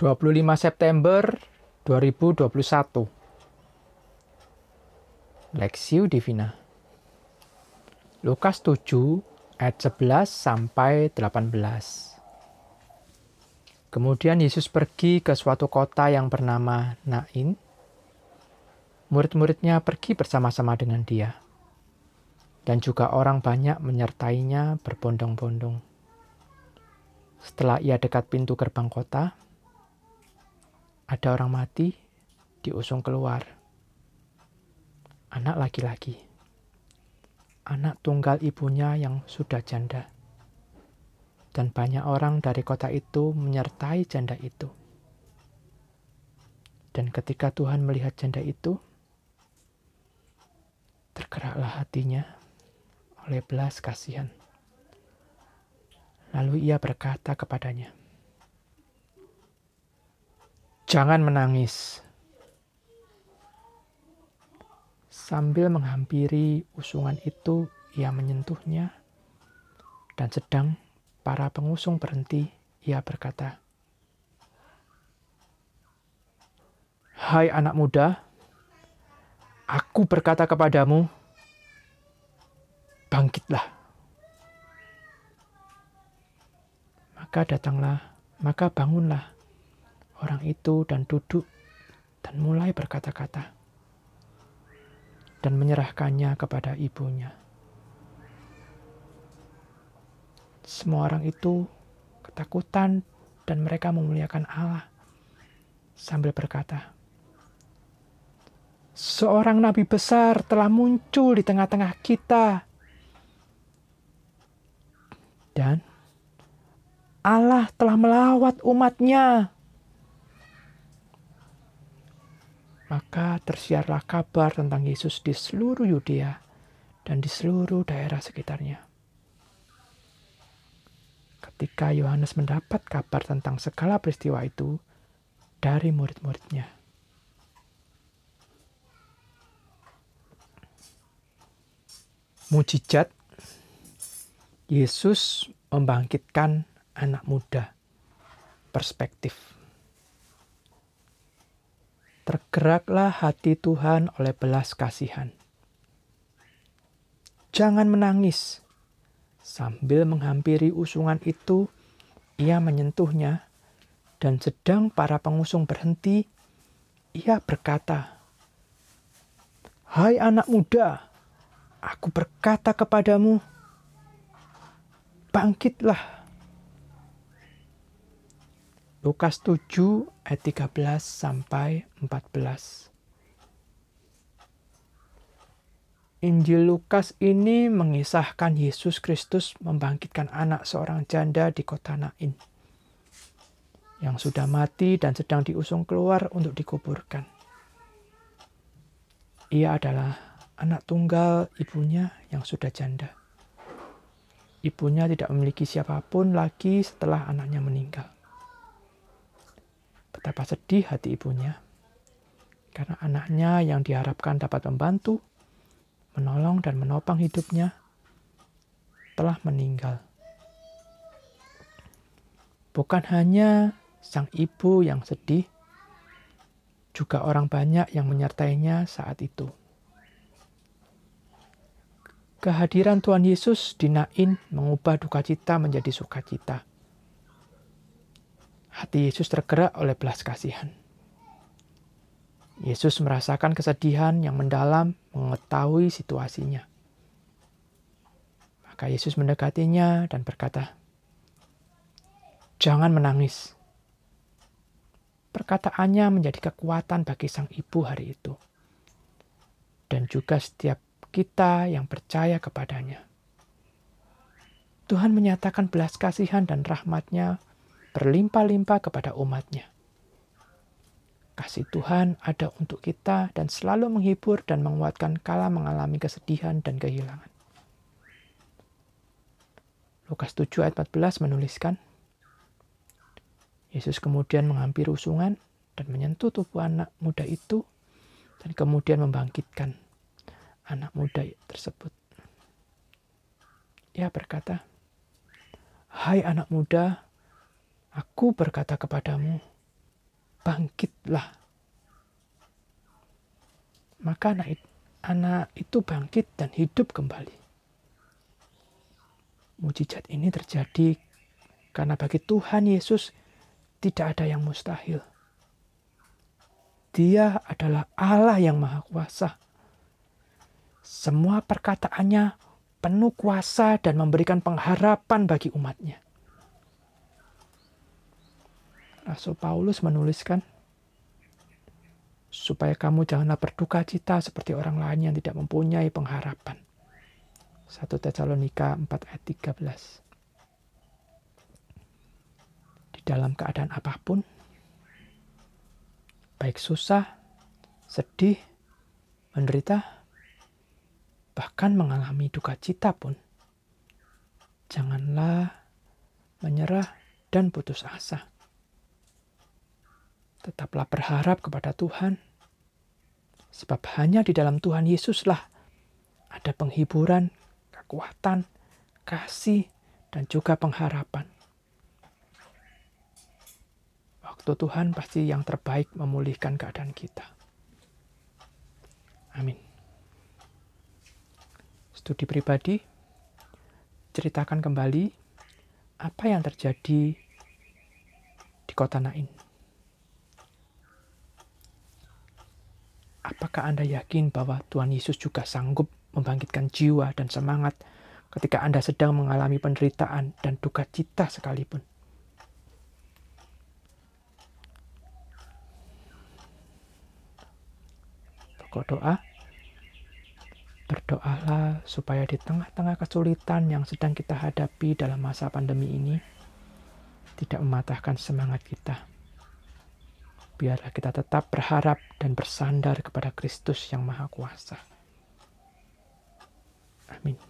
25 September 2021 Lexio Divina Lukas 7 ayat 11 sampai 18 Kemudian Yesus pergi ke suatu kota yang bernama Nain. Murid-muridnya pergi bersama-sama dengan dia. Dan juga orang banyak menyertainya berbondong-bondong. Setelah ia dekat pintu gerbang kota, ada orang mati diusung keluar. Anak laki-laki. Anak tunggal ibunya yang sudah janda. Dan banyak orang dari kota itu menyertai janda itu. Dan ketika Tuhan melihat janda itu, tergeraklah hatinya oleh belas kasihan. Lalu ia berkata kepadanya, Jangan menangis. Sambil menghampiri usungan itu, ia menyentuhnya, dan sedang para pengusung berhenti, ia berkata, "Hai anak muda, aku berkata kepadamu, bangkitlah." Maka datanglah, maka bangunlah orang itu dan duduk dan mulai berkata-kata dan menyerahkannya kepada ibunya. Semua orang itu ketakutan dan mereka memuliakan Allah sambil berkata, Seorang nabi besar telah muncul di tengah-tengah kita. Dan Allah telah melawat umatnya Maka tersiarlah kabar tentang Yesus di seluruh Yudea dan di seluruh daerah sekitarnya. Ketika Yohanes mendapat kabar tentang segala peristiwa itu dari murid-muridnya, mujizat Yesus membangkitkan anak muda. Perspektif tergeraklah hati Tuhan oleh belas kasihan. Jangan menangis. Sambil menghampiri usungan itu, ia menyentuhnya, dan sedang para pengusung berhenti, ia berkata, Hai anak muda, aku berkata kepadamu, bangkitlah Lukas 7 ayat 13 sampai 14. Injil Lukas ini mengisahkan Yesus Kristus membangkitkan anak seorang janda di kota Nain yang sudah mati dan sedang diusung keluar untuk dikuburkan. Ia adalah anak tunggal ibunya yang sudah janda. Ibunya tidak memiliki siapa pun lagi setelah anaknya meninggal. Betapa sedih hati ibunya. Karena anaknya yang diharapkan dapat membantu, menolong dan menopang hidupnya telah meninggal. Bukan hanya sang ibu yang sedih, juga orang banyak yang menyertainya saat itu. Kehadiran Tuhan Yesus di Nain mengubah duka cita menjadi sukacita. Hati Yesus tergerak oleh belas kasihan. Yesus merasakan kesedihan yang mendalam mengetahui situasinya. Maka Yesus mendekatinya dan berkata, "Jangan menangis." Perkataannya menjadi kekuatan bagi sang ibu hari itu, dan juga setiap kita yang percaya kepadanya. Tuhan menyatakan belas kasihan dan rahmatnya berlimpah-limpah kepada umatnya. Kasih Tuhan ada untuk kita dan selalu menghibur dan menguatkan kala mengalami kesedihan dan kehilangan. Lukas 7 ayat 14 menuliskan, Yesus kemudian menghampiri usungan dan menyentuh tubuh anak muda itu dan kemudian membangkitkan anak muda tersebut. Ia berkata, Hai anak muda, Aku berkata kepadamu, bangkitlah. Maka anak, itu bangkit dan hidup kembali. Mujizat ini terjadi karena bagi Tuhan Yesus tidak ada yang mustahil. Dia adalah Allah yang Maha Kuasa. Semua perkataannya penuh kuasa dan memberikan pengharapan bagi umatnya. Rasul Paulus menuliskan, supaya kamu janganlah berduka cita seperti orang lain yang tidak mempunyai pengharapan. 1 Tesalonika 4 ayat 13. Di dalam keadaan apa pun, baik susah, sedih, menderita, bahkan mengalami duka cita pun, janganlah menyerah dan putus asa. Tetaplah berharap kepada Tuhan, sebab hanya di dalam Tuhan Yesuslah ada penghiburan kekuatan, kasih, dan juga pengharapan. Waktu Tuhan pasti yang terbaik memulihkan keadaan kita. Amin. Studi pribadi, ceritakan kembali apa yang terjadi di kota Nain. Apakah Anda yakin bahwa Tuhan Yesus juga sanggup membangkitkan jiwa dan semangat ketika Anda sedang mengalami penderitaan dan duka cita sekalipun. Pokok doa, berdoalah supaya di tengah-tengah kesulitan yang sedang kita hadapi dalam masa pandemi ini, tidak mematahkan semangat kita. Biarlah kita tetap berharap dan bersandar kepada Kristus yang Maha Kuasa. Amin.